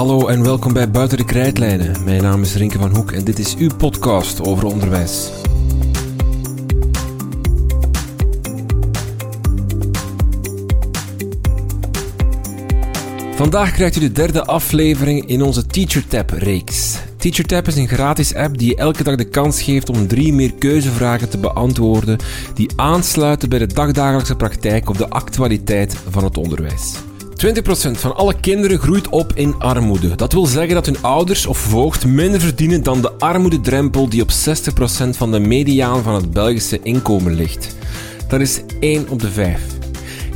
Hallo en welkom bij Buiten de Krijtlijnen. Mijn naam is Rinke van Hoek en dit is uw podcast over onderwijs. Vandaag krijgt u de derde aflevering in onze TeacherTap-reeks. TeacherTap is een gratis app die elke dag de kans geeft om drie meer keuzevragen te beantwoorden die aansluiten bij de dagdagelijkse praktijk of de actualiteit van het onderwijs. 20% van alle kinderen groeit op in armoede. Dat wil zeggen dat hun ouders of voogd minder verdienen dan de armoededrempel die op 60% van de mediaan van het Belgische inkomen ligt. Dat is 1 op de 5.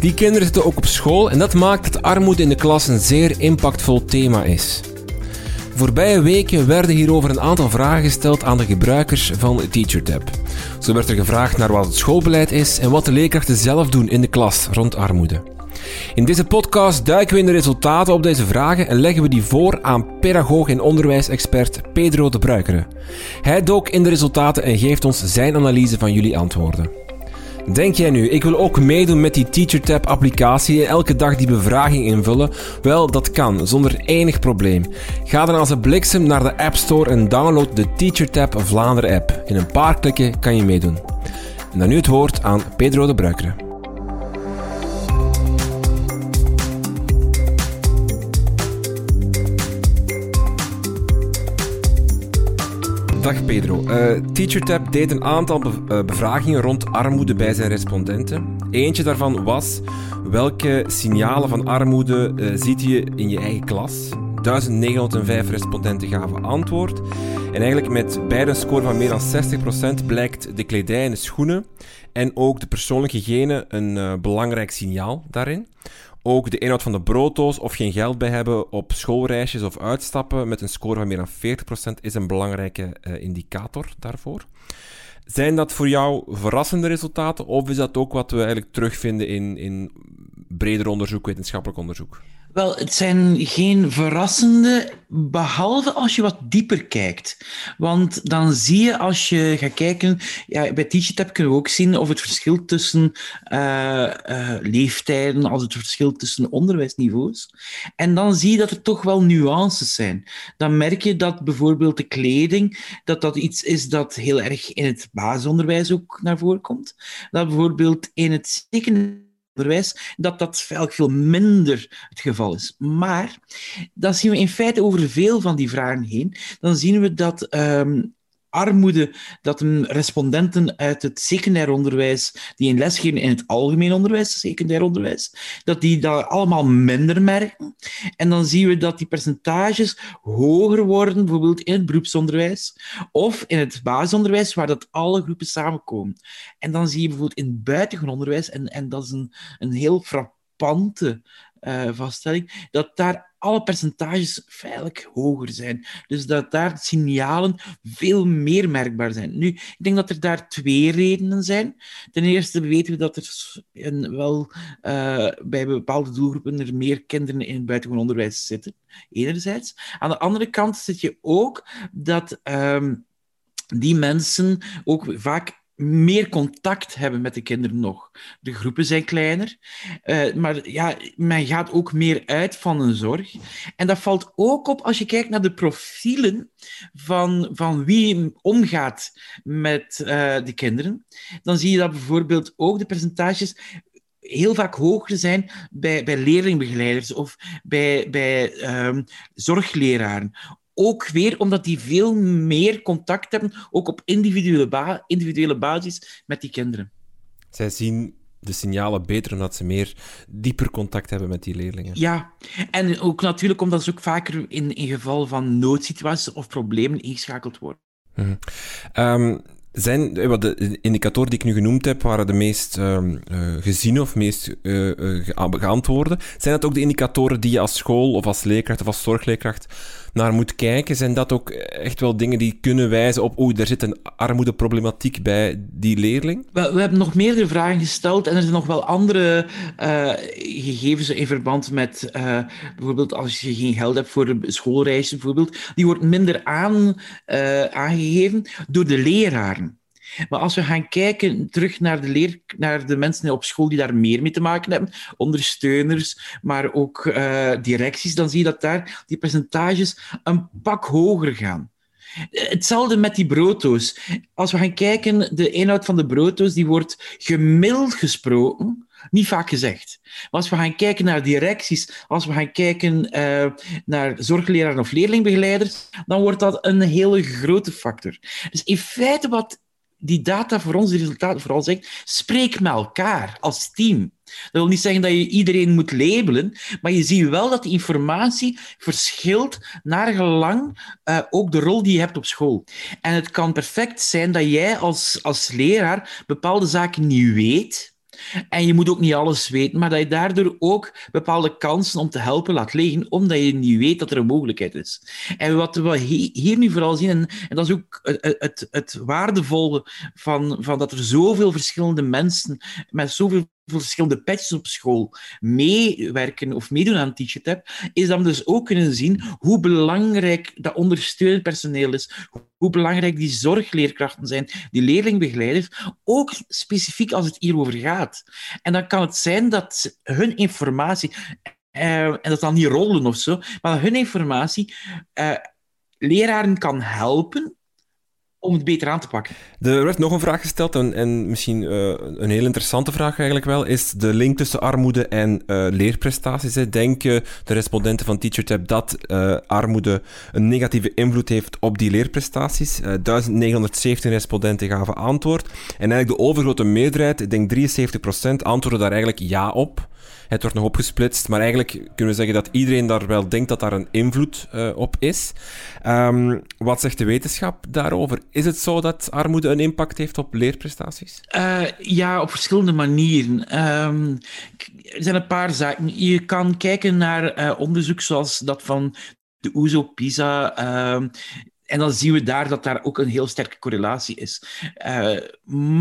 Die kinderen zitten ook op school en dat maakt dat armoede in de klas een zeer impactvol thema is. Voorbije weken werden hierover een aantal vragen gesteld aan de gebruikers van TeacherTap. Zo werd er gevraagd naar wat het schoolbeleid is en wat de leerkrachten zelf doen in de klas rond armoede. In deze podcast duiken we in de resultaten op deze vragen en leggen we die voor aan pedagoog en onderwijsexpert Pedro de Bruikere. Hij dook in de resultaten en geeft ons zijn analyse van jullie antwoorden. Denk jij nu, ik wil ook meedoen met die TeacherTap applicatie en elke dag die bevraging invullen? Wel, dat kan, zonder enig probleem. Ga dan als een bliksem naar de App Store en download de TeacherTap Vlaanderen app. In een paar klikken kan je meedoen. En dan nu het woord aan Pedro de Bruikere. Dag Pedro. Uh, TeacherTap deed een aantal be bevragingen rond armoede bij zijn respondenten. Eentje daarvan was: welke signalen van armoede uh, ziet je in je eigen klas? 1905 respondenten gaven antwoord. En eigenlijk met beide een score van meer dan 60% blijkt de kledij en de schoenen en ook de persoonlijke hygiëne een belangrijk signaal daarin. Ook de inhoud van de brooddoos of geen geld bij hebben op schoolreisjes of uitstappen met een score van meer dan 40% is een belangrijke uh, indicator daarvoor. Zijn dat voor jou verrassende resultaten of is dat ook wat we eigenlijk terugvinden in, in breder onderzoek, wetenschappelijk onderzoek? Wel, het zijn geen verrassende, behalve als je wat dieper kijkt. Want dan zie je als je gaat kijken, ja, bij TeachTap kunnen we ook zien of het verschil tussen uh, uh, leeftijden, als het verschil tussen onderwijsniveaus. En dan zie je dat er toch wel nuances zijn. Dan merk je dat bijvoorbeeld de kleding, dat dat iets is dat heel erg in het basisonderwijs ook naar voren komt. Dat bijvoorbeeld in het secundair onderwijs, dat dat veel minder het geval is. Maar dan zien we in feite over veel van die vragen heen, dan zien we dat um, armoede dat respondenten uit het secundair onderwijs, die een les geven in het algemeen onderwijs, secundair onderwijs, dat die dat allemaal minder merken. En dan zien we dat die percentages hoger worden, bijvoorbeeld in het beroepsonderwijs of in het basisonderwijs, waar dat alle groepen samenkomen. En dan zie je bijvoorbeeld in het buitengewoon onderwijs, en, en dat is een, een heel frappante uh, vaststelling, dat daar alle percentages feitelijk hoger zijn. Dus dat daar signalen veel meer merkbaar zijn. Nu, ik denk dat er daar twee redenen zijn. Ten eerste weten we dat er een, wel uh, bij bepaalde doelgroepen er meer kinderen in het buitengewoon onderwijs zitten, enerzijds. Aan de andere kant zit je ook dat um, die mensen ook vaak meer contact hebben met de kinderen nog. De groepen zijn kleiner, uh, maar ja, men gaat ook meer uit van een zorg. En dat valt ook op als je kijkt naar de profielen van, van wie omgaat met uh, de kinderen. Dan zie je dat bijvoorbeeld ook de percentages heel vaak hoger zijn bij, bij leerlingbegeleiders of bij, bij um, zorgleraren ook weer omdat die veel meer contact hebben, ook op individuele, ba individuele basis, met die kinderen. Zij zien de signalen beter omdat ze meer dieper contact hebben met die leerlingen. Ja, en ook natuurlijk omdat ze ook vaker in, in geval van noodsituaties of problemen ingeschakeld worden. Mm um, zijn, eh, de indicatoren die ik nu genoemd heb, waren de meest uh, uh, geziene of meest uh, geantwoorde. Zijn dat ook de indicatoren die je als school of als leerkracht of als zorgleerkracht naar moet kijken? Zijn dat ook echt wel dingen die kunnen wijzen op, oeh, er zit een armoedeproblematiek bij die leerling? We, we hebben nog meerdere vragen gesteld en er zijn nog wel andere uh, gegevens in verband met uh, bijvoorbeeld als je geen geld hebt voor schoolreizen, bijvoorbeeld. Die wordt minder aan, uh, aangegeven door de leraren. Maar als we gaan kijken terug naar de, leer, naar de mensen op school die daar meer mee te maken hebben, ondersteuners, maar ook uh, directies, dan zie je dat daar die percentages een pak hoger gaan. Hetzelfde met die brooddoos. Als we gaan kijken, de inhoud van de brooddoos die wordt gemiddeld gesproken, niet vaak gezegd. Maar als we gaan kijken naar directies, als we gaan kijken uh, naar zorgleraren of leerlingbegeleiders, dan wordt dat een hele grote factor. Dus in feite wat die data voor ons, die resultaten vooral zegt, spreek met elkaar als team. Dat wil niet zeggen dat je iedereen moet labelen, maar je ziet wel dat die informatie verschilt naar gelang uh, ook de rol die je hebt op school. En het kan perfect zijn dat jij als, als leraar bepaalde zaken niet weet, en je moet ook niet alles weten, maar dat je daardoor ook bepaalde kansen om te helpen laat liggen, omdat je niet weet dat er een mogelijkheid is. En wat we hier nu vooral zien, en, dat is ook het, het, het waardevolle van, van dat er zoveel verschillende mensen met zoveel verschillende patches op school meewerken of meedoen aan TeacherTap, is we dus ook kunnen zien hoe belangrijk dat ondersteunend personeel is, hoe belangrijk die zorgleerkrachten zijn, die leerlingbegeleiders, ook specifiek als het hierover gaat. En dan kan het zijn dat hun informatie, uh, en dat dan niet rollen of zo, maar hun informatie uh, leraren kan helpen om het beter aan te pakken. Er werd nog een vraag gesteld, en, en misschien uh, een heel interessante vraag eigenlijk wel, is de link tussen armoede en uh, leerprestaties. Hè. Denken de respondenten van TeacherTap dat uh, armoede een negatieve invloed heeft op die leerprestaties? 1917 respondenten gaven antwoord. En eigenlijk de overgrote meerderheid, ik denk 73%, antwoordde daar eigenlijk ja op. Het wordt nog opgesplitst, maar eigenlijk kunnen we zeggen dat iedereen daar wel denkt dat daar een invloed uh, op is. Um, wat zegt de wetenschap daarover? Is het zo dat armoede een impact heeft op leerprestaties? Uh, ja, op verschillende manieren. Um, er zijn een paar zaken. Je kan kijken naar uh, onderzoek zoals dat van de OESO-PISA. Uh, en dan zien we daar dat daar ook een heel sterke correlatie is. Uh,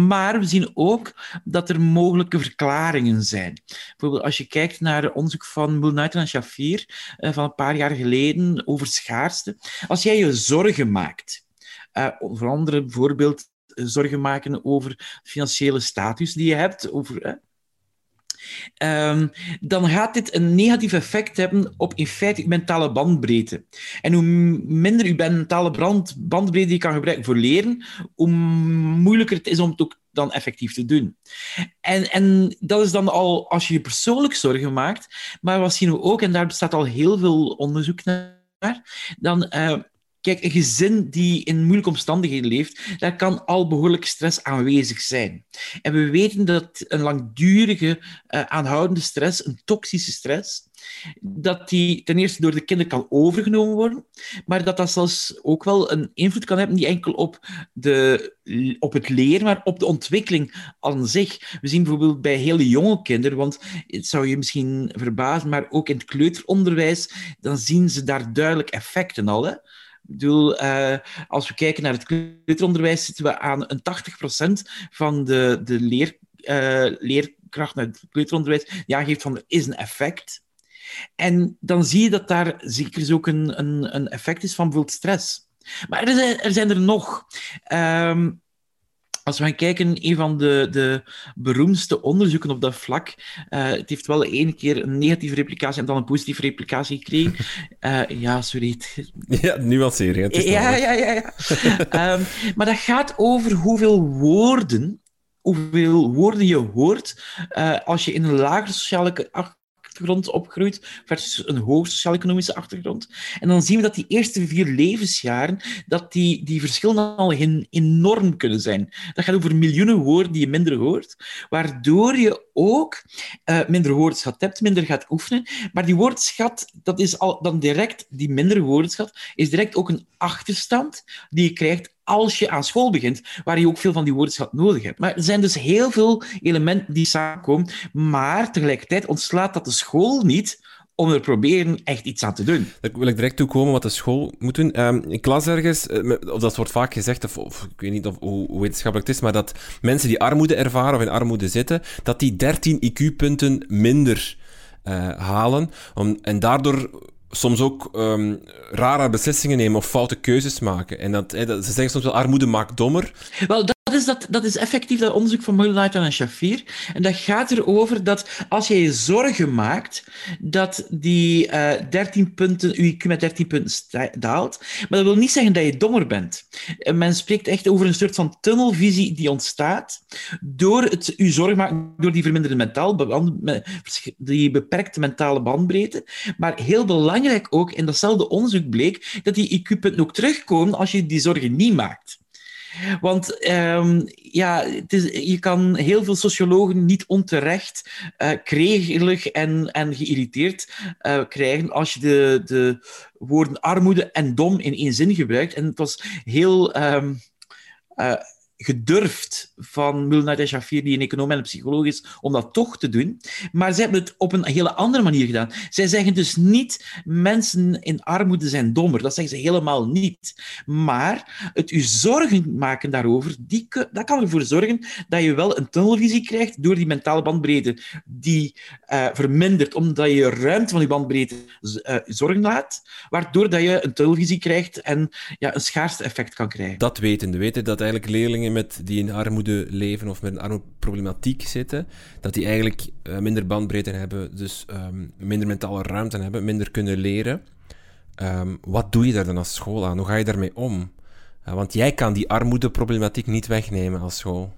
maar we zien ook dat er mogelijke verklaringen zijn. Bijvoorbeeld als je kijkt naar onderzoek van Mulnaiten en Shafir uh, van een paar jaar geleden over schaarste. Als jij je zorgen maakt, uh, onder andere bijvoorbeeld zorgen maken over financiële status die je hebt, over Um, dan gaat dit een negatief effect hebben op in feite mentale bandbreedte. En hoe minder je mentale brand, bandbreedte je kan gebruiken voor leren, hoe moeilijker het is om het ook dan effectief te doen. En, en dat is dan al als je je persoonlijk zorgen maakt, maar wat zien we ook, en daar bestaat al heel veel onderzoek naar, dan uh, Kijk, een gezin die in moeilijke omstandigheden leeft, daar kan al behoorlijk stress aanwezig zijn. En we weten dat een langdurige, uh, aanhoudende stress, een toxische stress, dat die ten eerste door de kinderen kan overgenomen worden, maar dat dat zelfs ook wel een invloed kan hebben, niet enkel op, de, op het leren, maar op de ontwikkeling aan zich. We zien bijvoorbeeld bij hele jonge kinderen, want het zou je misschien verbazen, maar ook in het kleuteronderwijs, dan zien ze daar duidelijk effecten al. Hè? Bedoel, uh, als we kijken naar het kleuteronderwijs, zitten we aan een 80% van de, de leer, uh, leerkracht uit het kleuteronderwijs ja, geeft van er is een effect. En dan zie je dat daar zeker ook een, een, een effect is van bijvoorbeeld stress. Maar er zijn er, nog. Um, als we gaan kijken, een van de, de beroemdste onderzoeken op dat vlak, uh, het heeft wel één keer een negatieve replicatie en dan een positieve replicatie gekregen. Uh, ja, sorry. Ja, nuanceren. Het ja, ja, ja, ja. um, maar dat gaat over hoeveel woorden, hoeveel woorden je hoort uh, als je in een lagere sociale achtergrond opgroeit versus een hoge sociaal-economische achtergrond. En dan zien we dat die eerste vier levensjaren, dat die, die verschillen al enorm kunnen zijn. Dat gaat over miljoenen woorden die je minder hoort, waardoor je ook uh, minder woordenschat hebt, minder gaat oefenen. Maar die woordenschat, dat is al dan direct, die mindere woordenschat, is direct ook een achterstand die je krijgt als je aan school begint, waar je ook veel van die woordenschat nodig hebt. Maar er zijn dus heel veel elementen die samenkomen, maar tegelijkertijd ontslaat dat de school niet om er proberen echt iets aan te doen. Daar wil ik direct toe komen wat de school moet doen. Um, ik las ergens, eh, of dat wordt vaak gezegd, of, of ik weet niet of, hoe, wetenschappelijk het is, maar dat mensen die armoede ervaren of in armoede zitten, dat die 13 IQ-punten minder uh, halen. Om, en daardoor soms ook um, rare beslissingen nemen of foute keuzes maken. En dat, dat, ze zeggen soms wel, armoede maakt dommer. Wel, dat is, dat, dat is effectief dat onderzoek van Mullenlight en Shafir. En dat gaat erover dat als je je zorgen maakt, dat die uh, 13 punten, je IQ met 13 punten daalt. Maar dat wil niet zeggen dat je dommer bent. En men spreekt echt over een soort van tunnelvisie die ontstaat door het je zorgen maken, door die verminderde mentaal, die beperkte mentale bandbreedte. Maar heel belangrijk ook, in datzelfde onderzoek bleek, dat die IQ-punten ook terugkomen als je die zorgen niet maakt. Want um, ja, het is, je kan heel veel sociologen niet onterecht uh, kregelig en, en geïrriteerd uh, krijgen als je de, de woorden armoede en dom in één zin gebruikt. En het was heel um, uh, gedurfd van Mulnad Shafir, die een econoom en een psycholoog is, om dat toch te doen. Maar ze hebben het op een hele andere manier gedaan. Zij zeggen dus niet mensen in armoede zijn dommer. Dat zeggen ze helemaal niet. Maar het u zorgen maken daarover, die, dat kan ervoor zorgen dat je wel een tunnelvisie krijgt door die mentale bandbreedte die uh, vermindert, omdat je ruimte van die bandbreedte uh, zorgen laat, waardoor dat je een tunnelvisie krijgt en ja, een schaarste effect kan krijgen. Dat weten. We weten dat eigenlijk leerlingen met, die in armoede leven of met een armoedeproblematiek zitten, dat die eigenlijk uh, minder bandbreedte hebben, dus um, minder mentale ruimte hebben, minder kunnen leren. Um, wat doe je daar dan als school aan? Hoe ga je daarmee om? Uh, want jij kan die armoedeproblematiek niet wegnemen als school.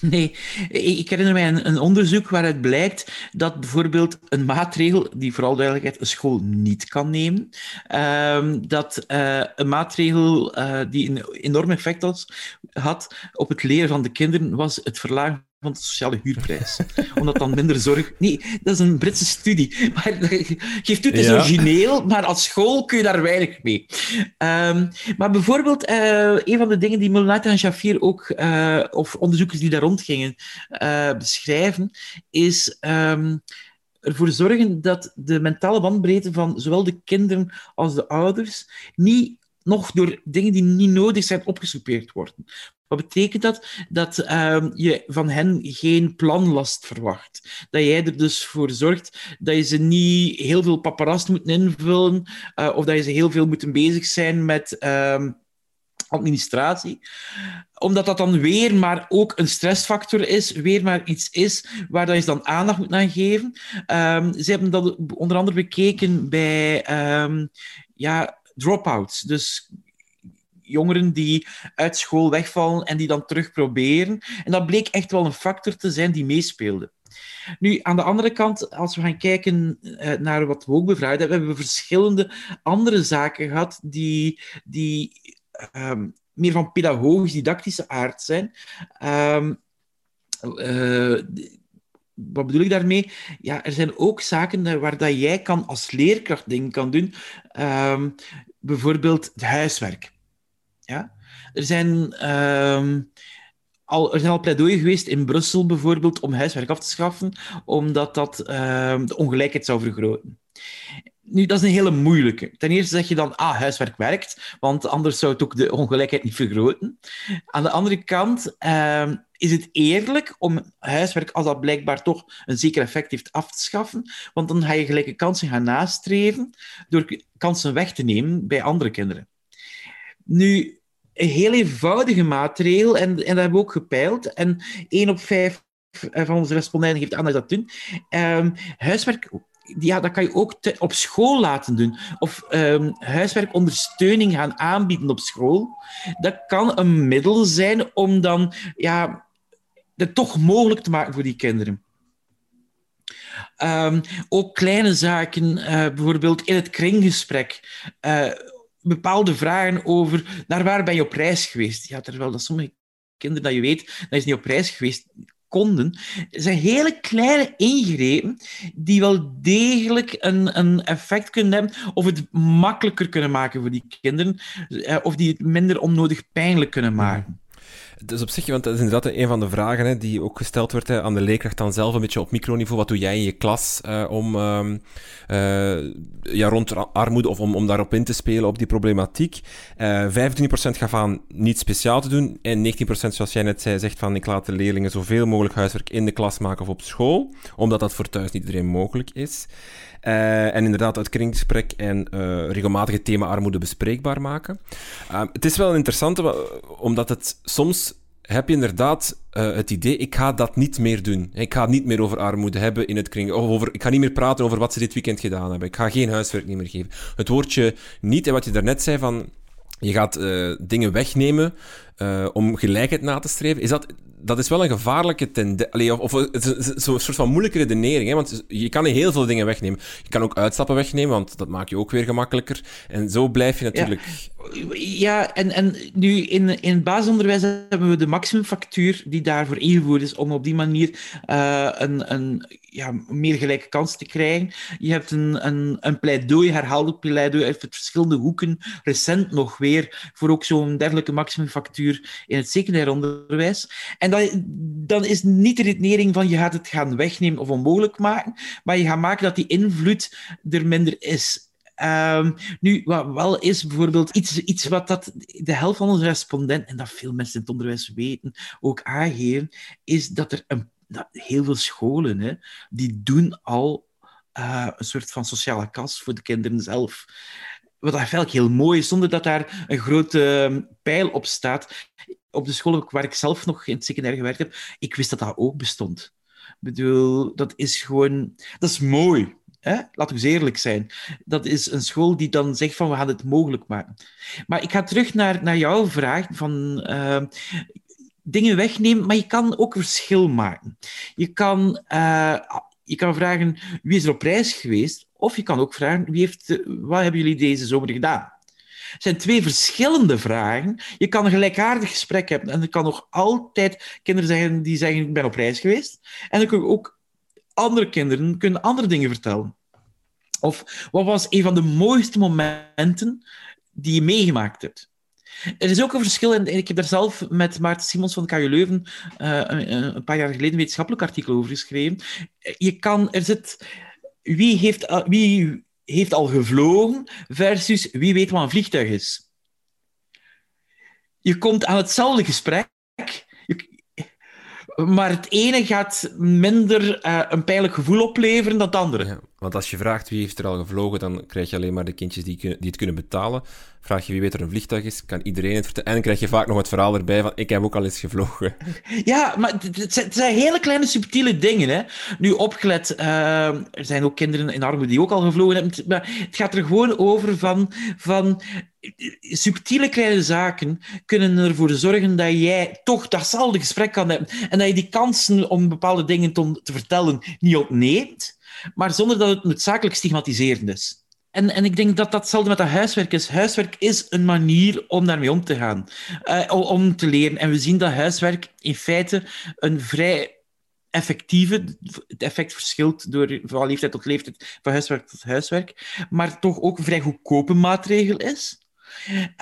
Nee, ik herinner mij een, een, onderzoek waaruit blijkt dat bijvoorbeeld een maatregel, die vooral duidelijkheid een school niet kan nemen, uh, dat uh, een maatregel uh, die een enorm effect had, had op het leren van de kinderen, was het verlagen van de sociale huurprijs. Omdat dan minder zorg... Nee, dat is een Britse studie. Maar geeft u, het is ja. origineel, maar als school kun je daar weinig mee. Um, maar bijvoorbeeld, uh, een van de dingen die Mulnat en Shafir ook, uh, of onderzoekers die daar rondgingen, uh, beschrijven, is... Um, ervoor zorgen dat de mentale bandbreedte van zowel de kinderen als de ouders niet nog door dingen die niet nodig zijn opgesoupeerd worden. Wat betekent dat? Dat uh, je van hen geen planlast verwacht. Dat jij er dus voor zorgt dat je ze niet heel veel paparast moet invullen, uh, of dat je ze heel veel moet bezig zijn met uh, administratie. Omdat dat dan weer maar ook een stressfactor is, weer maar iets is waar dat je dan aandacht moet aan geven. Um, ze hebben dat onder andere bekeken bij ja, dropouts. Dus jongeren die uit school wegvallen en die dan terug proberen. En dat bleek echt wel een factor te zijn die meespeelde. Nu, aan de andere kant, als we gaan kijken uh, naar wat we ook bevraagd hebben, hebben we verschillende andere zaken gehad die, die um, meer van pedagogisch-didactische aard zijn. Um, uh, wat bedoel ik daarmee? Ja, er zijn ook zaken waar dat jij kan als leerkracht dingen kan doen. Um, bijvoorbeeld het huiswerk. Ja? Er, zijn, uh, al, er al pleidooien geweest in Brussel bijvoorbeeld om huiswerk af te schaffen, omdat dat uh, de ongelijkheid zou vergroten. Nu, dat is een hele moeilijke. Ten eerste zeg je dan, ah, huiswerk werkt, want anders zou het ook de ongelijkheid niet vergroten. Aan de andere kant uh, is het eerlijk om huiswerk, als dat blijkbaar toch een zeker effect heeft, af te schaffen, want dan ga je gelijke kansen gaan nastreven door kansen weg te nemen bij andere kinderen. Nu, een heel eenvoudige maatregel, en, en dat hebben we ook gepeild. En één op vijf eh, van onze respondenten geeft aan dat dat doen. Um, huiswerk ja, dat kan je ook op school laten doen. Of um, huiswerkondersteuning gaan aanbieden op school. Dat kan een middel zijn om dan ja, het toch mogelijk te maken voor die kinderen. Um, ook kleine zaken, uh, bijvoorbeeld in het kringgesprek. Uh, bepaalde vragen over naar waar ben je op reis geweest. Ja, terwijl dat sommige kinderen dat je weet, dat is niet op reis geweest, konden. Zijn hele kleine ingrepen die wel degelijk een, een effect kunnen hebben of het makkelijker kunnen maken voor die kinderen, eh, of die het minder onnodig pijnlijk kunnen maken. Dus op zich, want dat is inderdaad een van de vragen hè, die ook gesteld werd aan de leerkracht dan zelf, een beetje op microniveau. Wat doe jij in je klas uh, om uh, uh, ja, rond armoede of om, om daarop in te spelen op die problematiek? 25% gaf aan niet speciaal te doen en 19% zoals jij net zei, zegt van ik laat de leerlingen zoveel mogelijk huiswerk in de klas maken of op school, omdat dat voor thuis niet iedereen mogelijk is. Uh, en inderdaad het kringgesprek en uh, regelmatig thema armoede bespreekbaar maken. Uh, het is wel interessant, omdat het soms heb je inderdaad uh, het idee, ik ga dat niet meer doen. Ik ga het niet meer over armoede hebben in het kring. Of over, ik ga niet meer praten over wat ze dit weekend gedaan hebben. Ik ga geen huiswerk meer geven. Het woordje niet, en wat je daarnet zei van, je gaat dingen wegnemen uh, om gelijkheid na te streven. Is dat, dat is wel een gevaarlijke tendentie. Of, of zo'n soort van moeilijke redenering. Hè? Want je kan heel veel dingen wegnemen. Je kan ook uitstappen wegnemen, want dat maakt je ook weer gemakkelijker. En zo blijf je natuurlijk. Ja, ja en, en nu in, in het basisonderwijs hebben we de maximumfactuur die daarvoor ingevoerd is om op die manier uh, een, een ja, meer gelijke kans te krijgen. Je hebt een, een, een pleidooi, herhaaldelijk pleidooi uit verschillende hoeken, recent nog weer, voor ook zo'n dergelijke maximumfactuur in het secundair onderwijs. En dan, dan is niet de redenering van je gaat het gaan wegnemen of onmogelijk maken, maar je gaat maken dat die invloed er minder is. Um, nu, wat wel is bijvoorbeeld iets, iets wat dat de helft van onze respondenten, en dat veel mensen in het onderwijs weten, ook aangeven, is dat er een dat, heel veel scholen hè, die doen al uh, een soort van sociale kas voor de kinderen zelf. Wat eigenlijk heel mooi is, zonder dat daar een grote uh, pijl op staat. Op de school waar ik zelf nog in het secundair gewerkt heb, ik wist dat dat ook bestond. Ik bedoel, dat is gewoon... Dat is mooi. Hè? Laten we eerlijk zijn. Dat is een school die dan zegt van we gaan het mogelijk maken. Maar ik ga terug naar, naar jouw vraag van uh, dingen wegnemen, maar je kan ook verschil maken. Je kan, uh, je kan vragen wie is er op reis geweest, of je kan ook vragen wie heeft, wat hebben jullie deze zomer gedaan. Het zijn twee verschillende vragen. Je kan een gelijkaardig gesprek hebben en er kan nog altijd kinderen zeggen die zeggen ik ben op reis geweest. En dan kun je ook andere kinderen kunnen andere dingen vertellen. Of wat was een van de mooiste momenten die je meegemaakt hebt? Er is ook een verschil, en ik heb daar zelf met Maarten Simons van de Leuven uh, een, een, paar jaar geleden een wetenschappelijk artikel over geschreven. Je kan, er zit, wie heeft, uh, wie heeft al gevlogen versus wie weet wat een vliegtuig is. Je komt aan hetzelfde gesprek, maar het ene gaat minder uh, een pijnlijk gevoel opleveren dan het andere. Want als je vraagt wie heeft er al gevlogen, dan krijg je alleen maar de kindjes die, die het kunnen betalen. Vraag je wie weet er een vliegtuig is, kan iedereen het vertellen. En dan krijg je vaak nog het verhaal erbij van ik heb ook al eens gevlogen. Ja, maar het zijn hele kleine subtiele dingen. Hè. Nu opgelet, uh, er zijn ook kinderen in armoede die ook al gevlogen hebben. Maar het gaat er gewoon over van, van subtiele kleine zaken kunnen ervoor zorgen dat jij toch datzelfde gesprek kan hebben en dat je die kansen om bepaalde dingen te, te vertellen niet opneemt, maar zonder dat het noodzakelijk stigmatiserend is. En, en ik denk dat datzelfde met dat huiswerk is. Huiswerk is een manier om daarmee om te gaan, uh, om te leren. En we zien dat huiswerk in feite een vrij effectieve, het effect verschilt door, van leeftijd tot leeftijd, van huiswerk tot huiswerk, maar toch ook een vrij goedkope maatregel is.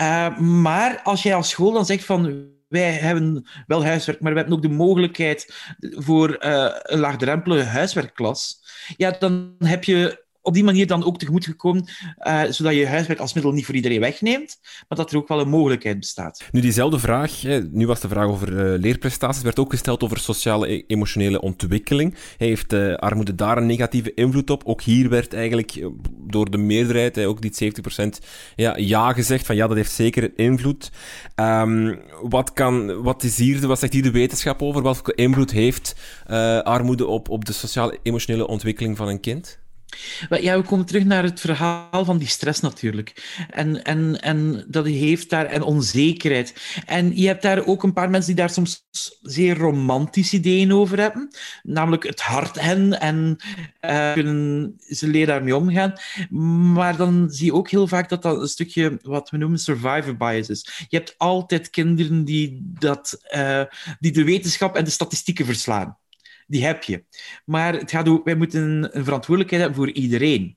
Uh, maar als jij als school dan zegt van wij hebben wel huiswerk, maar we hebben ook de mogelijkheid voor uh, een laagdrempelige huiswerkklas, ja, dan heb je op die manier dan ook tegemoet gekomen, uh, zodat je huiswerk als middel niet voor iedereen wegneemt, maar dat er ook wel een mogelijkheid bestaat. Nu, diezelfde vraag, hè, nu was de vraag over uh, leerprestaties, werd ook gesteld over sociale e emotionele ontwikkeling. Heeft uh, armoede daar een negatieve invloed op? Ook hier werd eigenlijk door de meerderheid, hè, ook die 70%, ja, ja gezegd, van ja, dat heeft zeker een invloed. Um, wat, kan, wat, is hier, wat zegt hier de wetenschap over? Welke invloed heeft armoede op, op de sociale emotionele ontwikkeling van een kind? Ja, we komen terug naar het verhaal van die stress natuurlijk. En, en, en dat heeft daar en onzekerheid. En je hebt daar ook een paar mensen die daar soms zeer romantische ideeën over hebben. Namelijk het hart hen en uh, kunnen ze leren daarmee omgaan. Maar dan zie je ook heel vaak dat dat een stukje wat we noemen survivor bias is. Je hebt altijd kinderen die, dat, uh, die de wetenschap en de statistieken verslaan die heb je. Maar het gaat wij moeten een verantwoordelijkheid hebben voor iedereen.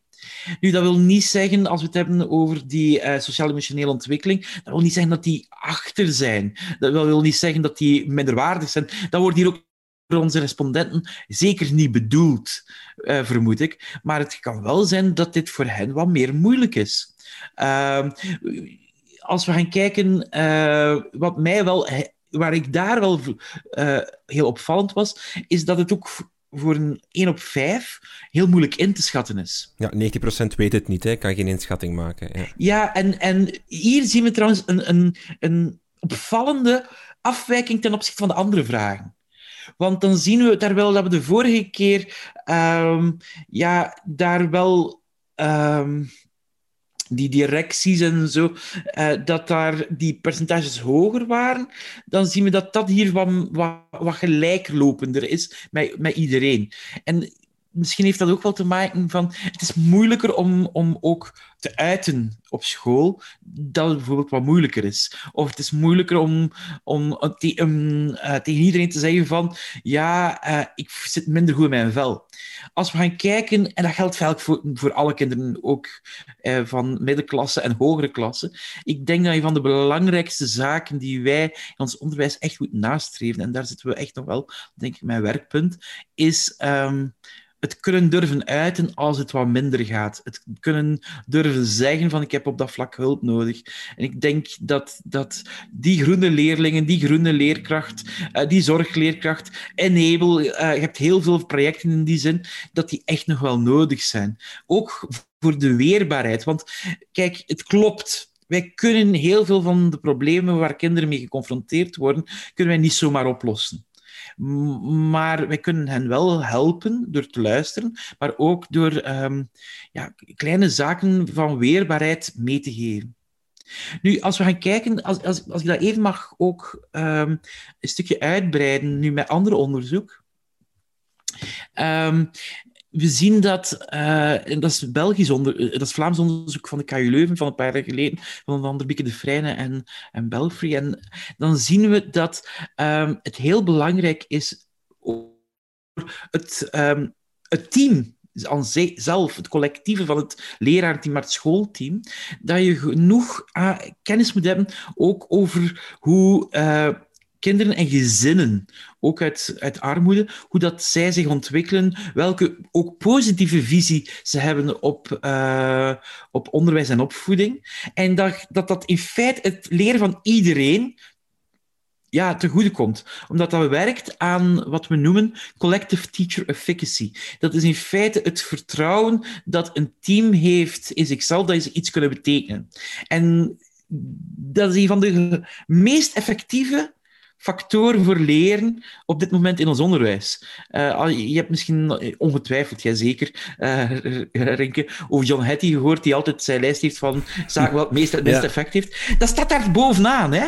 Nu, dat wil niet zeggen, als we het hebben over die uh, sociaal-emotionele ontwikkeling, dat wil niet zeggen dat die achter zijn. Dat wil niet zeggen dat die minderwaardig zijn. Dat wordt hier ook door onze respondenten zeker niet bedoeld, uh, vermoed ik. Maar het kan wel zijn dat dit voor hen wat meer moeilijk is. Uh, als we gaan kijken, uh, wat mij wel, waar ik daar wel heel opvallend was, is dat het ook voor een 1 op 5 heel moeilijk in te schatten is. Ja, 90% weet het niet, hè? kan geen inschatting maken. Ja, ja en, en hier zien we trouwens een, een, een opvallende afwijking ten opzichte van de andere vragen. Want dan zien we daar wel dat we de vorige keer um, ja, daar wel um, die directies en zo, uh, dat daar die percentages hoger waren, dan zien we dat dat hier wat, wat, wat gelijklopender is met, met iedereen. En misschien heeft dat ook wel te maken van... Het is moeilijker om, om ook te uiten op school, dat het bijvoorbeeld wat moeilijker is. Of het is moeilijker om, om uh, tegen iedereen te zeggen van ja, uh, ik zit minder goed in mijn vel. Als we gaan kijken, en dat geldt voor, voor alle kinderen, ook van middenklasse en hogere klasse, ik denk dat een van de belangrijkste zaken die wij in ons onderwijs echt goed nastreven, en daar zitten we echt nog wel, denk ik, mijn werkpunt, is... Um, het kunnen durven uiten als het wat minder gaat. Het kunnen durven zeggen van ik heb op dat vlak hulp nodig. En ik denk dat, dat die groene leerlingen, die groene leerkracht, uh, die zorgleerkracht, Enable, uh, je hebt heel veel projecten in die zin, dat die echt nog wel nodig zijn. Ook voor de weerbaarheid. Want kijk, het klopt. Wij kunnen heel veel van de problemen waar kinderen mee geconfronteerd worden, kunnen wij niet zomaar oplossen. Maar wij kunnen hen wel helpen door te luisteren, maar ook door um, ja, kleine zaken van weerbaarheid mee te geven. Nu, als we gaan kijken, als, als, als ik dat even mag ook um, een stukje uitbreiden, nu met ander onderzoek. Um, we zien dat, uh, en dat is Belgisch onder, eh, dat is Vlaams onderzoek van de KU Leuven van een paar jaar geleden, van onder andere Bieke de Vrijne en, en Belfry. En dan zien we dat um, het heel belangrijk is het, um, het team zelf, het collectieve van het leraarteam, het schoolteam, dat je genoeg uh, kennis moet hebben ook over hoe uh, kinderen en gezinnen, ook uit, uit armoede, hoe dat zij zich ontwikkelen, welke ook positieve visie ze hebben op, uh, op onderwijs en opvoeding. En dat, dat dat in feite het leren van iedereen ja, te goede komt. Omdat dat werkt aan wat we noemen collective teacher efficacy. Dat is in feite het vertrouwen dat een team heeft in zichzelf, dat ze iets kunnen betekenen. En dat is een van de meest effectieve factor voor leren op dit moment in ons onderwijs. Uh, je hebt misschien eh, ongetwijfeld, jij zeker, uh, Rinke, over John Hattie gehoord, die altijd zijn lijst heeft van zaken wat het meest, het meest effect heeft. Dat staat daar bovenaan, hè?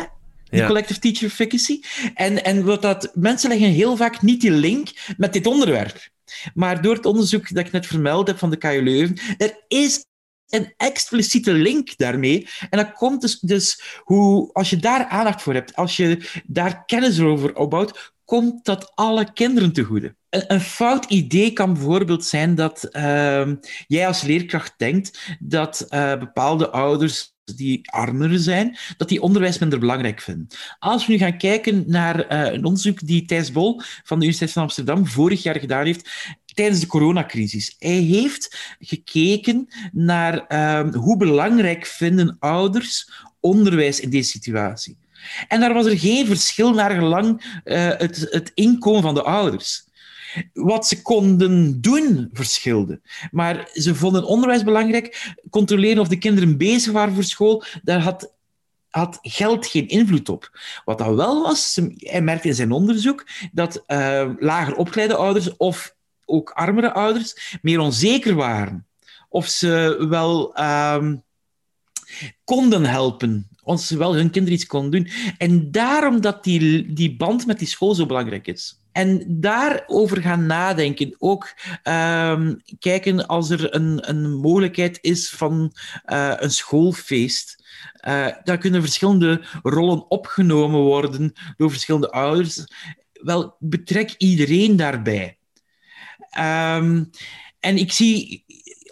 Die ja. collective teacher efficacy. En, en wat dat, mensen leggen heel vaak niet die link met dit onderwerp. Maar door het onderzoek dat ik net vermeld heb van de KU Leuven, er is een expliciete link daarmee. En dat komt dus, dus hoe, als je daar aandacht voor hebt, als je daar kennis over opbouwt, komt dat alle kinderen te goede. Een, een fout idee kan bijvoorbeeld zijn dat uh, jij als leerkracht denkt dat uh, bepaalde ouders die armer zijn, dat die onderwijs minder belangrijk vinden. Als we nu gaan kijken naar uh, een onderzoek die Thijs Bol van de Universiteit van Amsterdam vorig jaar gedaan heeft, tijdens de coronacrisis. Hij heeft gekeken naar uh, hoe belangrijk vinden ouders onderwijs in deze situatie. En daar was er geen verschil naar gelang uh, het, het inkomen van de ouders. Wat ze konden doen verschilde. Maar ze vonden onderwijs belangrijk. Controleren of de kinderen bezig waren voor school, daar had had geld geen invloed op. Wat dat wel was, hij merkte in zijn onderzoek dat uh, lager opgeleide ouders of ook armere ouders meer onzeker waren. Of ze wel um, konden helpen. Of ze wel hun kinderen iets konden doen. En daarom dat die, die band met die school zo belangrijk is. En daarover gaan nadenken. Ook um, kijken als er een, een mogelijkheid is van uh, een schoolfeest. Uh, daar kunnen verschillende rollen opgenomen worden door verschillende ouders. Wel, betrek iedereen daarbij. Um, en ik zie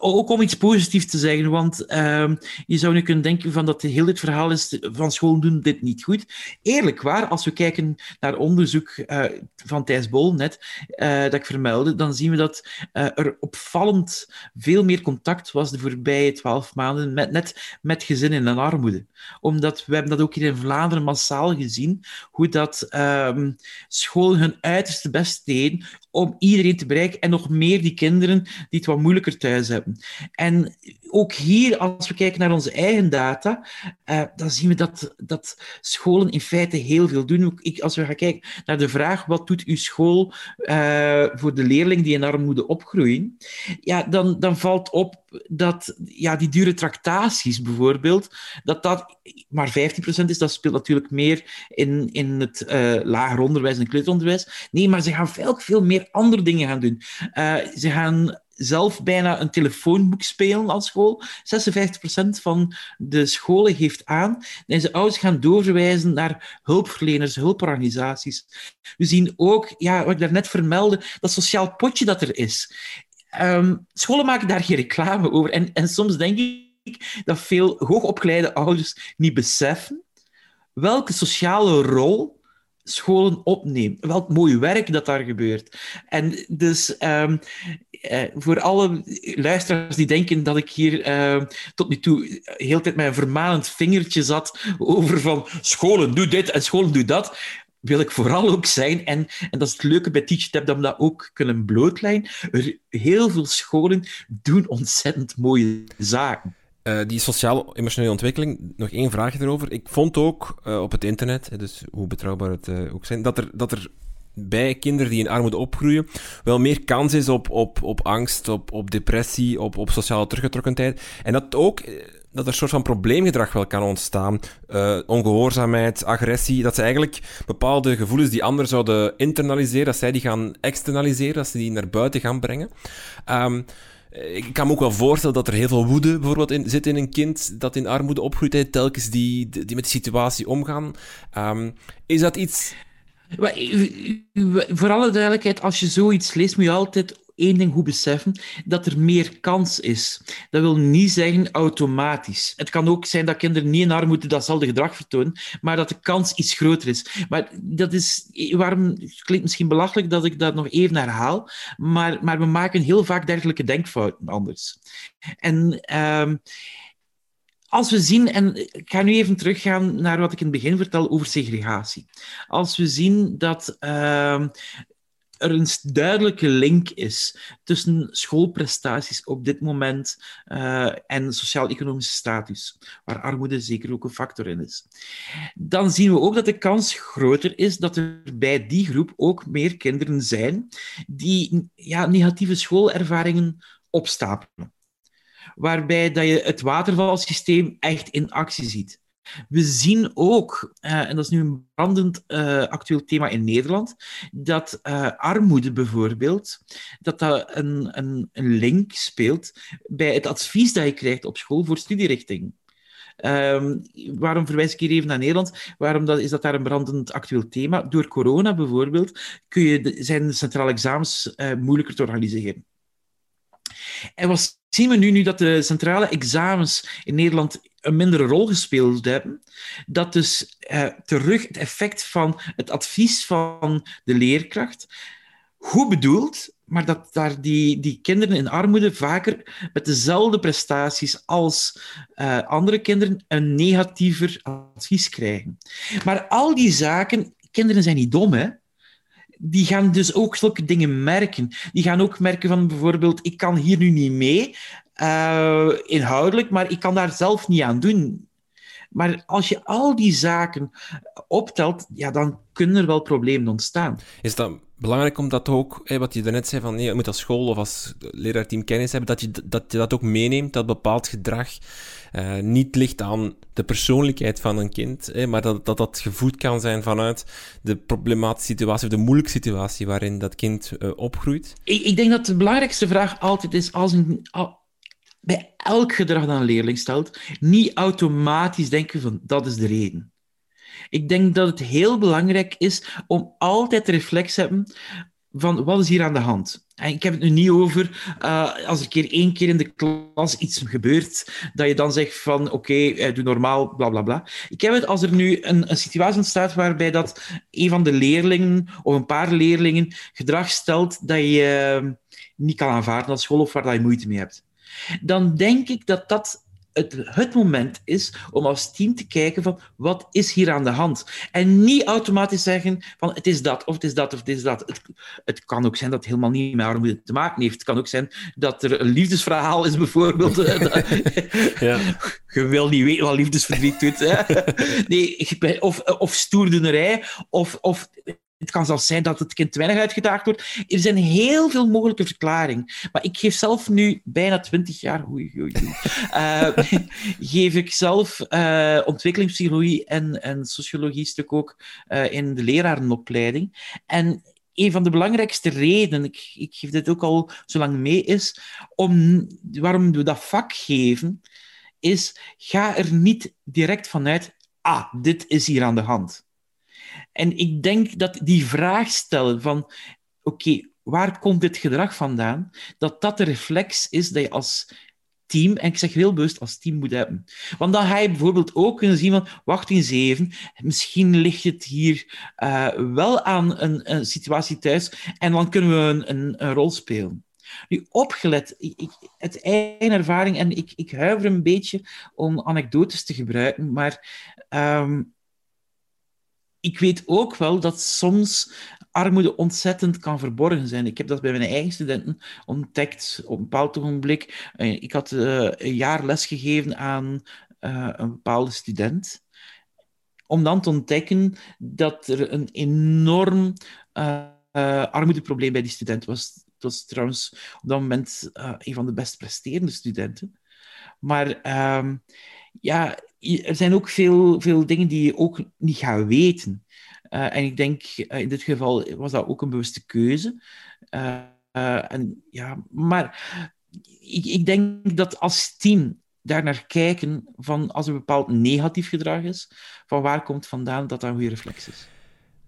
ook om iets positiefs te zeggen, want ehm, je zou nu kunnen denken van dat heel dit verhaal is van scholen doen dit niet goed. Eerlijk waar, als we kijken naar onderzoek uh, van Thijs Bol net, uh, dat ik vermeldde, dan zien we dat uh, er opvallend veel meer contact was de voorbije twaalf maanden met, net met gezinnen in armoede. Omdat we hebben dat ook hier in Vlaanderen massaal gezien, hoe dat um, scholen hun uiterste best deden om iedereen te bereiken en nog meer die kinderen die het wat moeilijker thuis hebben. En ook hier, als we kijken naar onze eigen data, uh, dan zien we dat, dat scholen in feite heel veel doen. Ik, als we gaan kijken naar de vraag, wat doet uw school uh, voor de leerling die in armoede opgroeien, ja, dan, dan valt op dat ja, die dure tractaties bijvoorbeeld, dat dat maar 15% is. Dat speelt natuurlijk meer in, in het uh, lager onderwijs en kleuteronderwijs. Nee, maar ze gaan veel, veel meer andere dingen gaan doen. Ze gaan zelf bijna een telefoonboek spelen als school. 56% van de scholen geeft aan dat ze ouders gaan doorverwijzen naar hulpverleners, hulporganisaties. We zien ook, ja, wat ik daarnet vermeldde, dat sociaal potje dat er is. Um, scholen maken daar geen reclame over. En, en soms denk ik dat veel hoogopgeleide ouders niet beseffen welke sociale rol scholen opneemt. Welk mooi werk dat daar gebeurt. En dus um, uh, voor alle luisteraars die denken dat ik hier uh, tot nu toe heel tijd met een vermanend vingertje zat over van scholen doe dit en scholen doe dat, wil ik vooral ook zijn, en, en dat is het leuke bij TeachTap, dat we dat ook kunnen blootlijnen. Heel veel scholen doen ontzettend mooie zaken. Uh, die sociaal-emotionele ontwikkeling, nog één vraag erover. Ik vond ook uh, op het internet, dus hoe betrouwbaar het uh, ook zijn, dat er, dat er bij kinderen die in armoede opgroeien wel meer kans is op, op, op angst, op, op depressie, op, op sociale teruggetrokkenheid. En dat ook dat er een soort van probleemgedrag wel kan ontstaan. Ongehoorzaamheid, agressie. Dat ze eigenlijk bepaalde gevoelens die anderen zouden internaliseren, dat zij die gaan externaliseren, dat ze die naar buiten gaan brengen. Um, ik kan me ook wel voorstellen dat er heel veel woede bijvoorbeeld in, zit in een kind dat in armoede opgroeit, telkens die, die met de situatie omgaan. Um, is dat iets voor alle duidelijkheid, als je zoiets leest, moet je altijd één ding goed beseffen, dat er meer kans is. Dat wil niet zeggen automatisch. Het kan ook zijn dat kinderen niet in armoede datzelfde gedrag vertonen, maar dat de kans iets groter is. Maar dat is, waarom, het klinkt misschien belachelijk dat ik dat nog even herhaal, maar, maar we maken heel vaak dergelijke denkfouten anders. En... Uh, als we zien, en ik ga nu even teruggaan naar wat ik in het begin vertelde over segregatie. Als we zien dat uh, er een duidelijke link is tussen schoolprestaties op dit moment uh, en sociaal-economische status, waar armoede zeker ook een factor in is. Dan zien we ook dat de kans groter is dat er bij die groep ook meer kinderen zijn die ja, negatieve schoolervaringen opstapelen waarbij dat je het watervalsysteem echt in actie ziet. We zien ook, uh, en dat is nu een brandend uh, actueel thema in Nederland, dat uh, armoede bijvoorbeeld, dat dat een, een, een, link speelt bij het advies dat je krijgt op school voor studierichting. Um, waarom verwijs ik hier even naar Nederland? Waarom dat, is dat daar een brandend actueel thema? Door corona bijvoorbeeld kun je zijn de centrale examens moeilijker te organiseren. En wat zien we nu, nu dat de centrale examens in Nederland een mindere rol gespeeld hebben, dat dus eh, terug het effect van het advies van de leerkracht, goed bedoeld, maar dat daar die, die kinderen in armoede vaker met dezelfde prestaties als uh, andere kinderen een negatiever advies krijgen. Maar al die zaken, kinderen zijn niet dom, hè? die gaan dus ook zulke dingen merken. Die gaan ook merken van bijvoorbeeld, ik kan hier nu niet mee, uh, inhoudelijk, maar ik kan daar zelf niet aan doen. Maar als je al die zaken optelt, ja, dan kunnen er wel problemen ontstaan. Is dat belangrijk om dat ook, hè, wat je daarnet zei, van nee, je moet als school of als leraarteam kennis hebben, dat je dat, je dat ook meeneemt, dat bepaald gedrag uh, niet ligt aan de persoonlijkheid van een kind, hè, maar dat, dat dat gevoed kan zijn vanuit de problematische situatie of de moeilijke situatie waarin dat kind uh, opgroeit? Ik, ik, denk dat de belangrijkste vraag altijd is, als een, bij elk gedrag dat een leerling stelt, niet automatisch denken van dat is de reden. Ik denk dat het heel belangrijk is om altijd de reflex te hebben van wat is hier aan de hand? En ik heb het nu niet over uh, als er keer één keer in de klas iets gebeurt, dat je dan zegt van oké, uh, doe normaal, bla bla bla. Ik heb het als er nu een, een situatie ontstaat waarbij dat een van de leerlingen of een paar leerlingen gedrag stelt dat je niet kan aanvaarden als school of waar dat je moeite mee hebt. Dan denk ik dat dat het, het moment is om als team te kijken van wat is hier aan de hand. En niet automatisch zeggen van het is dat, of het is dat, of het is dat. Het, het kan ook zijn dat het helemaal niet met armoede te maken heeft. Het kan ook zijn dat er een liefdesverhaal is, bijvoorbeeld. ja. Je wil niet weten wat liefdesverdriet doet. Hè? Nee, of, of stoerdoenerij, of, of het kan zelfs zijn dat het kind te weinig uitgedaagd wordt. Er zijn heel veel mogelijke verklaringen. Maar ik geef zelf nu bijna twintig jaar, uh, geef ik zelf uh, ontwikkelingspsychologie en, en sociologie stuk ook uh, in de lerarenopleiding. En een van de belangrijkste redenen, ik, ik geef dit ook al zo lang mee, is om, waarom we dat vak geven, is ga er niet direct vanuit, ah, dit is hier aan de hand. En ik denk dat die vraag stellen van, oké, waar komt dit gedrag vandaan? Dat dat de reflex is dat je als team, en ik zeg heel bewust als team moet hebben. Want dan ga je bijvoorbeeld ook kunnen zien van, wacht eens even, misschien ligt het hier uh, wel aan een, een, situatie thuis en dan kunnen we een, een, rol spelen. Nu, opgelet, ik, het eigen ervaring, en ik, ik huiver een beetje om anekdotes te gebruiken, maar um, ik weet ook wel dat soms armoede ontzettend kan verborgen zijn. Ik heb dat bij mijn eigen studenten ontdekt op een bepaald ogenblik. Eh, ik had uh, een jaar les gegeven aan uh, een bepaalde student. Om dan te ontdekken dat er een enorm armoedeprobleem bij die student was. Het was trouwens op dat moment een van de best presterende studenten. Maar ehm, ja, er zijn ook veel, veel dingen die je ook niet gaat weten. Uh, en ik denk, uh, in dit geval was dat ook een bewuste keuze. Uh, en, ja, maar ik, ik denk dat als team daar naar kijken van als er bepaald negatief gedrag is, van waar komt vandaan dat dat goede reflex is.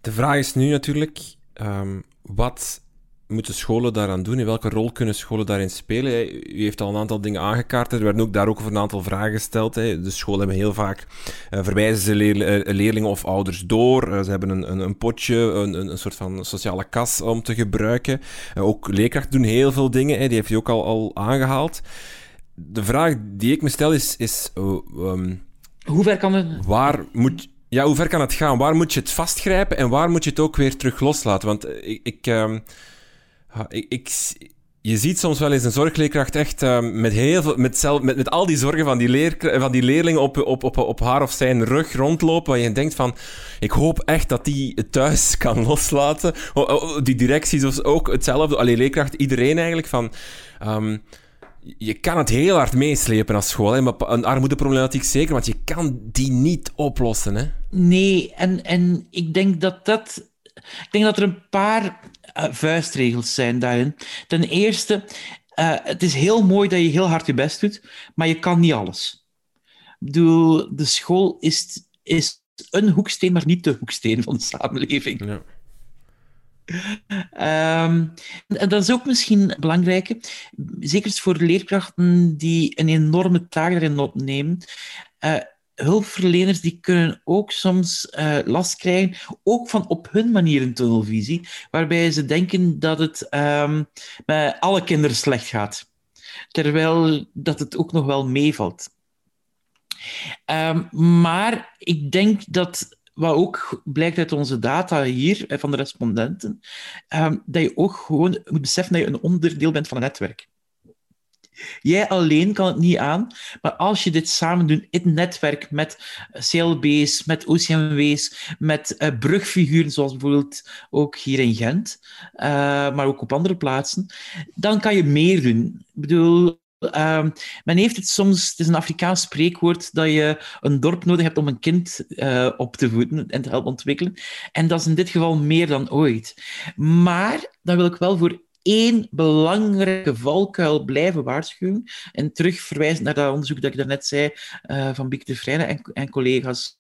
De vraag is nu natuurlijk, um, wat moeten scholen daaraan doen? In welke rol kunnen scholen daarin spelen? U heeft al een aantal dingen aangekaart. Er werden ook daar ook een aantal vragen gesteld. De scholen hebben heel vaak uh, verwijzen ze eh, leerlingen of ouders door. Uh, ze hebben een, een, een potje, een, een, soort van sociale kas om te gebruiken. ook leerkrachten doen heel veel dingen. Die heeft u ook al, al aangehaald. De vraag die ik me stel is... is um, hoe ver kan het... Waar moet... Ja, hoe ver kan het gaan? Waar moet je het vastgrijpen en waar moet je het ook weer terug loslaten? Want ik... ik um, ik, ik, je ziet soms wel eens een zorgleerkracht echt uh, met, heel veel, met, zelf, met, met al die zorgen van die, leer, van die leerling op, op, op, op haar of zijn rug rondlopen. Waar je denkt van, ik hoop echt dat die het thuis kan loslaten. Die directies of ook hetzelfde. Alleen leerkracht, iedereen eigenlijk van... Um, je kan het heel hard meeslepen als school. Hè? Maar een armoedeproblematiek zeker, want je kan die niet oplossen. Hè? Nee, en, en ik denk dat dat... Ik denk dat er een paar uh, vuistregels zijn daarin. Ten eerste, uh, het is heel mooi dat je heel hard je best doet, maar je kan niet alles. Ik bedoel, de school is, is een hoeksteen, maar niet de hoeksteen van de samenleving. Ja. Um, en dat is ook misschien belangrijk, zeker voor leerkrachten die een enorme taak erin opnemen. Uh, hulpverleners die kunnen ook soms uh, last krijgen, ook van op hun manier een tunnelvisie, waarbij ze denken dat het um, met alle kinderen slecht gaat. Terwijl dat het ook nog wel meevalt. Um, maar ik denk dat wat ook blijkt uit onze data hier, van de respondenten, um, dat je ook gewoon moet beseffen dat je een onderdeel bent van een netwerk. Jij alleen kan het niet aan, maar als je dit samen doet in het netwerk met CLB's, met OCMW's, met uh, brugfiguren, zoals bijvoorbeeld ook hier in Gent, uh, maar ook op andere plaatsen, dan kan je meer doen. Ik bedoel, Uh, men heeft het soms, het is een Afrikaans spreekwoord, dat je een dorp nodig hebt om een kind op te voeden en te helpen ontwikkelen. En dat is in dit geval meer dan ooit. Maar dan wil ik wel voor één belangrijke valkuil blijven waarschuwen. En terug verwijzen naar dat onderzoek dat ik daarnet zei uh, van Bieke de Vrijne en, en collega's.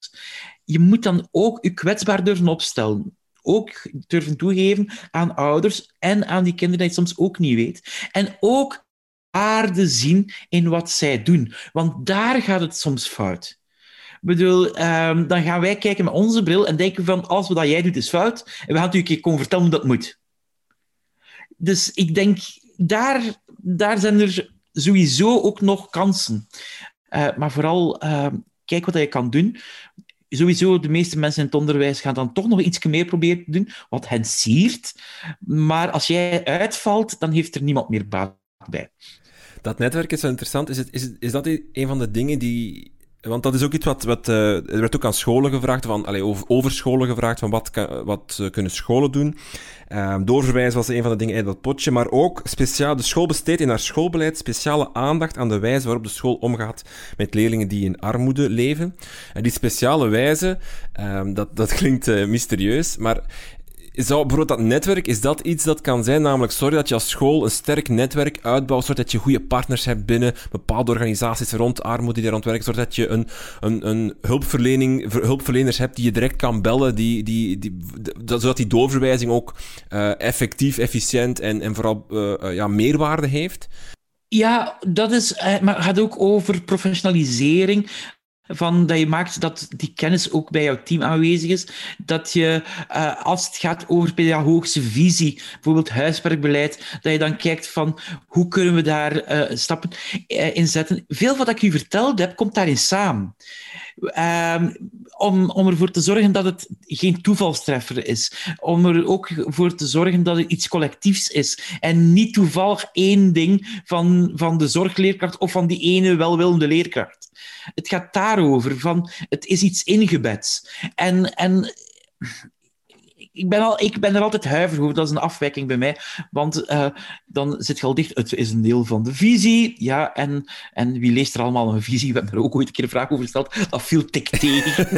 Je moet dan ook je kwetsbaar durven opstellen. ook durven toegeven aan ouders en aan die kinderen dat je soms ook niet weet. En ook aarde zien in wat zij doen. Want daar gaat het soms fout. Ik bedoel, um, dan gaan wij kijken met onze bril en denken van, alles wat jij doet is fout. En we gaan natuurlijk een komen vertellen hoe dat moet. Dus ik denk, daar, daar zijn er sowieso ook nog kansen. Uh, maar vooral, uh, kijk wat je kan doen. Sowieso, de meeste mensen in het onderwijs gaan dan toch nog iets meer proberen te doen, wat hen siert. Maar als jij uitvalt, dan heeft er niemand meer baat bij. Dat netwerk is wel interessant. Is, het, is, is dat een van de dingen die want dat is ook iets wat, wat uh, er werd ook aan scholen gevraagd, van, allez, over, scholen gevraagd, van wat, wat kunnen scholen doen. Uh, doorverwijzen was een van de dingen in dat potje, maar ook speciaal, de school besteedt in haar schoolbeleid speciale aandacht aan de wijze waarop de school omgaat met leerlingen die in armoede leven. En die speciale wijze, ehm, dat, dat klinkt eh, mysterieus, maar zou bijvoorbeeld dat netwerk, is dat iets dat kan zijn? Namelijk, sorry dat je als school een sterk netwerk uitbouwt, zodat je goede partners hebt binnen bepaalde organisaties rond armoede die er werken, zodat je een, een, een hulpverlening, hulpverleners hebt die je direct kan bellen, die, die, die, zodat die doorverwijzing ook uh, effectief, efficiënt en, en vooral uh, ja, meerwaarde heeft? Ja, dat is, maar het gaat ook over professionalisering van dat je maakt dat die kennis ook bij jouw team aanwezig is. Dat je, uh, als het gaat over pedagogische visie, bijvoorbeeld huiswerkbeleid, dat je dan kijkt van hoe kunnen we daar uh, stappen uh, in zetten. Veel wat ik u verteld heb, komt daarin samen. Ehm, om, om ervoor te zorgen dat het geen toevalstreffer is. Om er ook voor te zorgen dat het iets collectiefs is. En niet toevallig één ding van, van de zorgleerkracht of van die ene welwillende leerkracht. Het gaat daarover, van het is iets ingebed. En, en ik ben, al, ik ben er altijd huiverig over. Dat is een afwijking bij mij. Want uh, dan zit je al dicht. Het is een deel van de visie. Ja, en, en wie leest er allemaal een visie? We hebben er ook ooit een keer een vraag over gesteld. Dat viel tik tegen.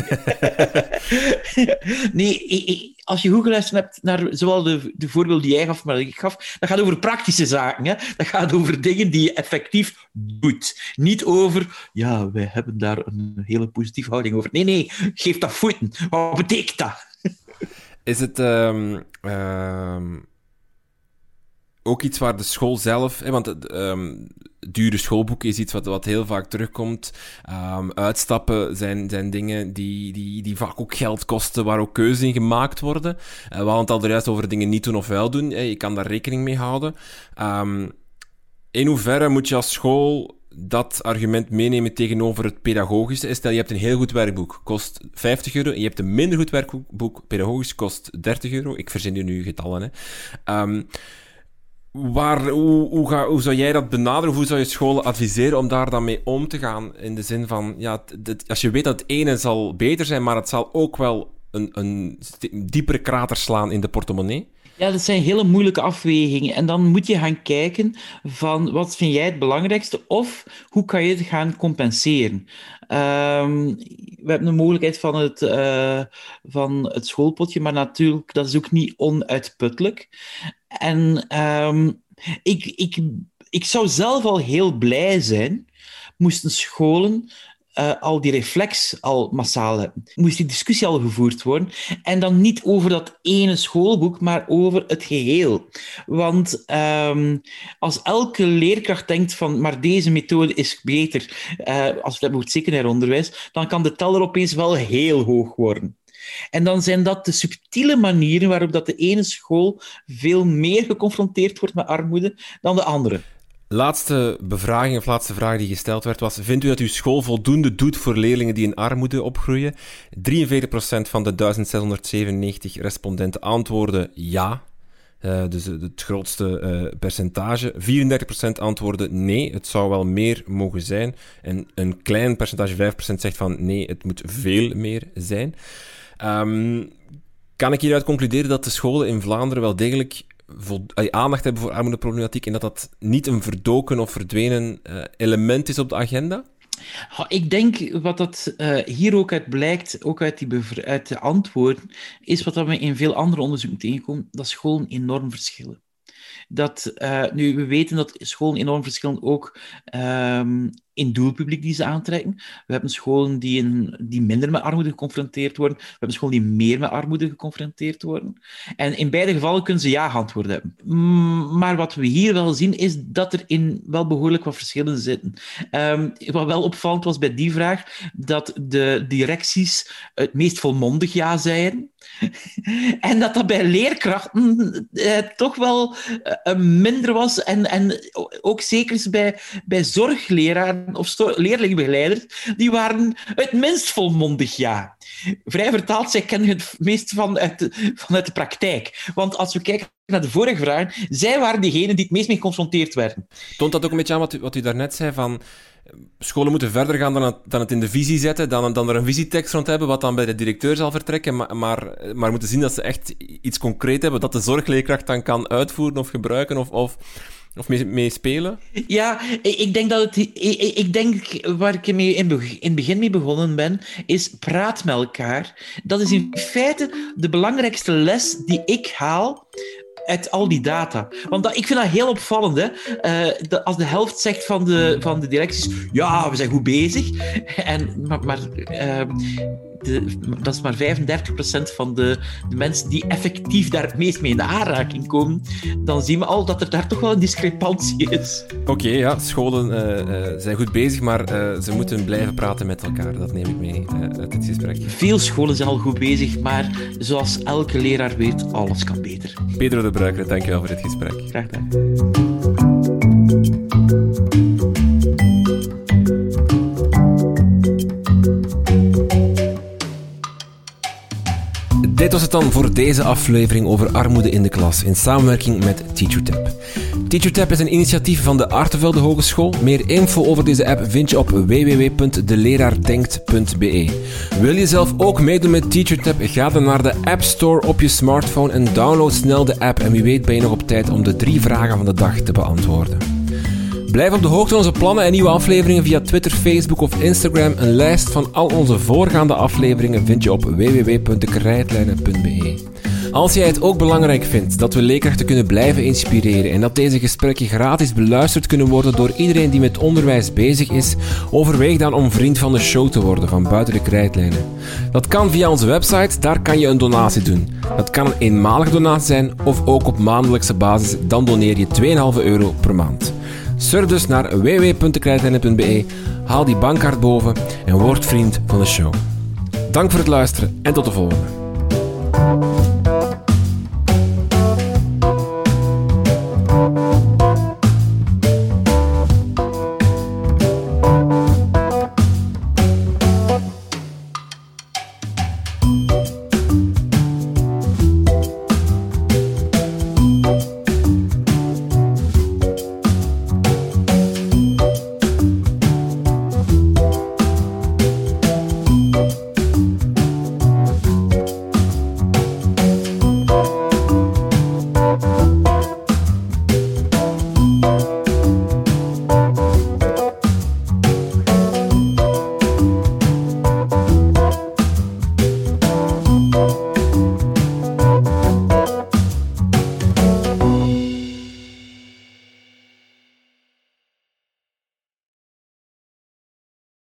nee, als je goed geluisterd hebt naar zowel de, de voorbeelden die jij gaf, maar ik gaf, dat gaat over praktische zaken. Hè? Dat gaat over dingen die je effectief doet. Niet over, ja, wij hebben daar een hele positieve houding over. Nee, nee, geef dat voeten. Wat betekent dat? Is het um, um, ook iets waar de school zelf... Hè, want um, dure schoolboeken is iets wat, wat heel vaak terugkomt. uitstappen zijn, zijn dingen die, die, die vaak ook geld kosten, waar ook keuzes in gemaakt worden. Uh, we hadden het al juist over dingen niet doen of wel doen. Hè, je kan daar rekening mee houden. in hoeverre moet je als school dat argument meenemen tegenover het pedagogische. Stel, je hebt een heel goed werkboek, kost 50 euro. En je hebt een minder goed werkboek, pedagogisch, kost 30 euro. Ik verzin hier nu getallen. Hè. Um, waar, hoe, hoe, ga, hoe zou jij dat benaderen? Hoe zou je scholen adviseren om daar dan mee om te gaan? In de zin van, ja, als je weet dat het ene zal beter zijn, maar het zal ook wel een, een diepere krater slaan in de portemonnee. Ja, dat zijn hele moeilijke afwegingen. En dan moet je gaan kijken van wat vind jij het belangrijkste of hoe kan je het gaan compenseren. Um, we hebben de mogelijkheid van het, uh, van het schoolpotje, maar natuurlijk, dat is ook niet onuitputtelijk. En um, ik, ik, ik zou zelf al heel blij zijn moesten scholen uh, al die reflex al massaal hebben. Moest die discussie al gevoerd worden. En dan niet over dat ene schoolboek, maar over het geheel. Want um, als elke leerkracht denkt van, maar deze methode is beter, uh, als we over het secundair onderwijs, dan kan de teller opeens wel heel hoog worden. En dan zijn dat de subtiele manieren waarop dat de ene school veel meer geconfronteerd wordt met armoede dan de andere. Laatste bevraging of laatste vraag die gesteld werd was: Vindt u dat uw school voldoende doet voor leerlingen die in armoede opgroeien? 43% van de 1697 respondenten antwoordden ja. Uh, dus het grootste uh, percentage. 34% antwoordden nee, het zou wel meer mogen zijn. En een klein percentage, 5%, zegt van nee, het moet veel meer zijn. Um, kan ik hieruit concluderen dat de scholen in Vlaanderen wel degelijk aandacht hebben voor armoedeproblematiek en dat dat niet een verdoken of verdwenen uh, element is op de agenda? Ik denk wat dat uh, hier ook uit blijkt, ook uit, die uit de antwoorden, is wat we in veel andere onderzoeken tegenkomen, dat scholen enorm verschillen. Dat, uh, nu, we weten dat scholen enorm verschillen ook um, in doelpubliek die ze aantrekken. We hebben scholen die, in, die minder met armoede geconfronteerd worden. We hebben scholen die meer met armoede geconfronteerd worden. En in beide gevallen kunnen ze ja-antwoorden hebben. Maar wat we hier wel zien, is dat er in wel behoorlijk wat verschillen zitten. Um, wat wel opvallend was bij die vraag, dat de directies het meest volmondig ja zeiden. en dat dat bij leerkrachten eh, toch wel eh, minder was. En, en ook zeker bij, bij zorgleraren of leerlingbegeleiders, die waren het minst volmondig ja. Vrij vertaald, zij kennen het meest vanuit, vanuit de praktijk. Want als we kijken naar de vorige vragen, zij waren diegenen die het meest mee geconfronteerd werden. Toont dat ook een beetje aan wat u, wat u daarnet zei van scholen moeten verder gaan dan het, dan het in de visie zetten, dan, dan er een visietekst rond hebben, wat dan bij de directeur zal vertrekken, maar, maar, maar moeten zien dat ze echt iets concreet hebben, dat de zorgleerkracht dan kan uitvoeren of gebruiken of, of, of mee, spelen? Ja, ik denk dat het... Ik, ik denk, waar ik mee in, het begin mee begonnen ben, is praat met elkaar. Dat is in feite de belangrijkste les die ik haal uit al die data. Want dat, ik vind dat heel opvallend. Hè? Uh, als de helft zegt van de, van de directies, ja, we zijn goed bezig. En, maar maar uh, dat is maar 35% van de, de, mensen die effectief daar het meest mee in de aanraking komen, dan zien we al dat er daar toch wel een discrepantie is. Oké, ja, scholen uh, uh, zijn goed bezig, maar uh, ze moeten blijven praten met elkaar. Dat neem ik mee uit dit gesprek. Veel scholen zijn al goed bezig, maar zoals elke leraar weet, alles kan beter. Pedro de Bruiker, dankjewel voor dit gesprek. Graag gedaan. Dit was het dan voor deze aflevering over armoede in de klas in samenwerking met TeacherTap. TeacherTap is een initiatief van de Artevelde Hogeschool. Meer info over deze app vind je op www.deleraardenkt.be. Wil je zelf ook meedoen met TeacherTap? Ga dan naar de App Store op je smartphone en download snel de app. En wie weet ben je nog op tijd om de drie vragen van de dag te beantwoorden. Blijf op de hoogte van onze plannen en nieuwe afleveringen via Twitter, Facebook of Instagram. Een lijst van al onze voorgaande afleveringen vind je op www.dekrijtlijnen.be. Als jij het ook belangrijk vindt dat we leerkrachten kunnen blijven inspireren en dat deze gesprekken gratis beluisterd kunnen worden door iedereen die met onderwijs bezig is, overweeg dan om vriend van de show te worden van Buiten de Krijtlijnen. Dat kan via onze website, daar kan je een donatie doen. Dat kan een eenmalige donatie zijn of ook op maandelijkse basis, dan doneer je 2,5 euro per maand. Surf dus naar www.krijtlijnen.be, haal die bankkaart boven en word vriend van de show. Dank voor het luisteren en tot de volgende.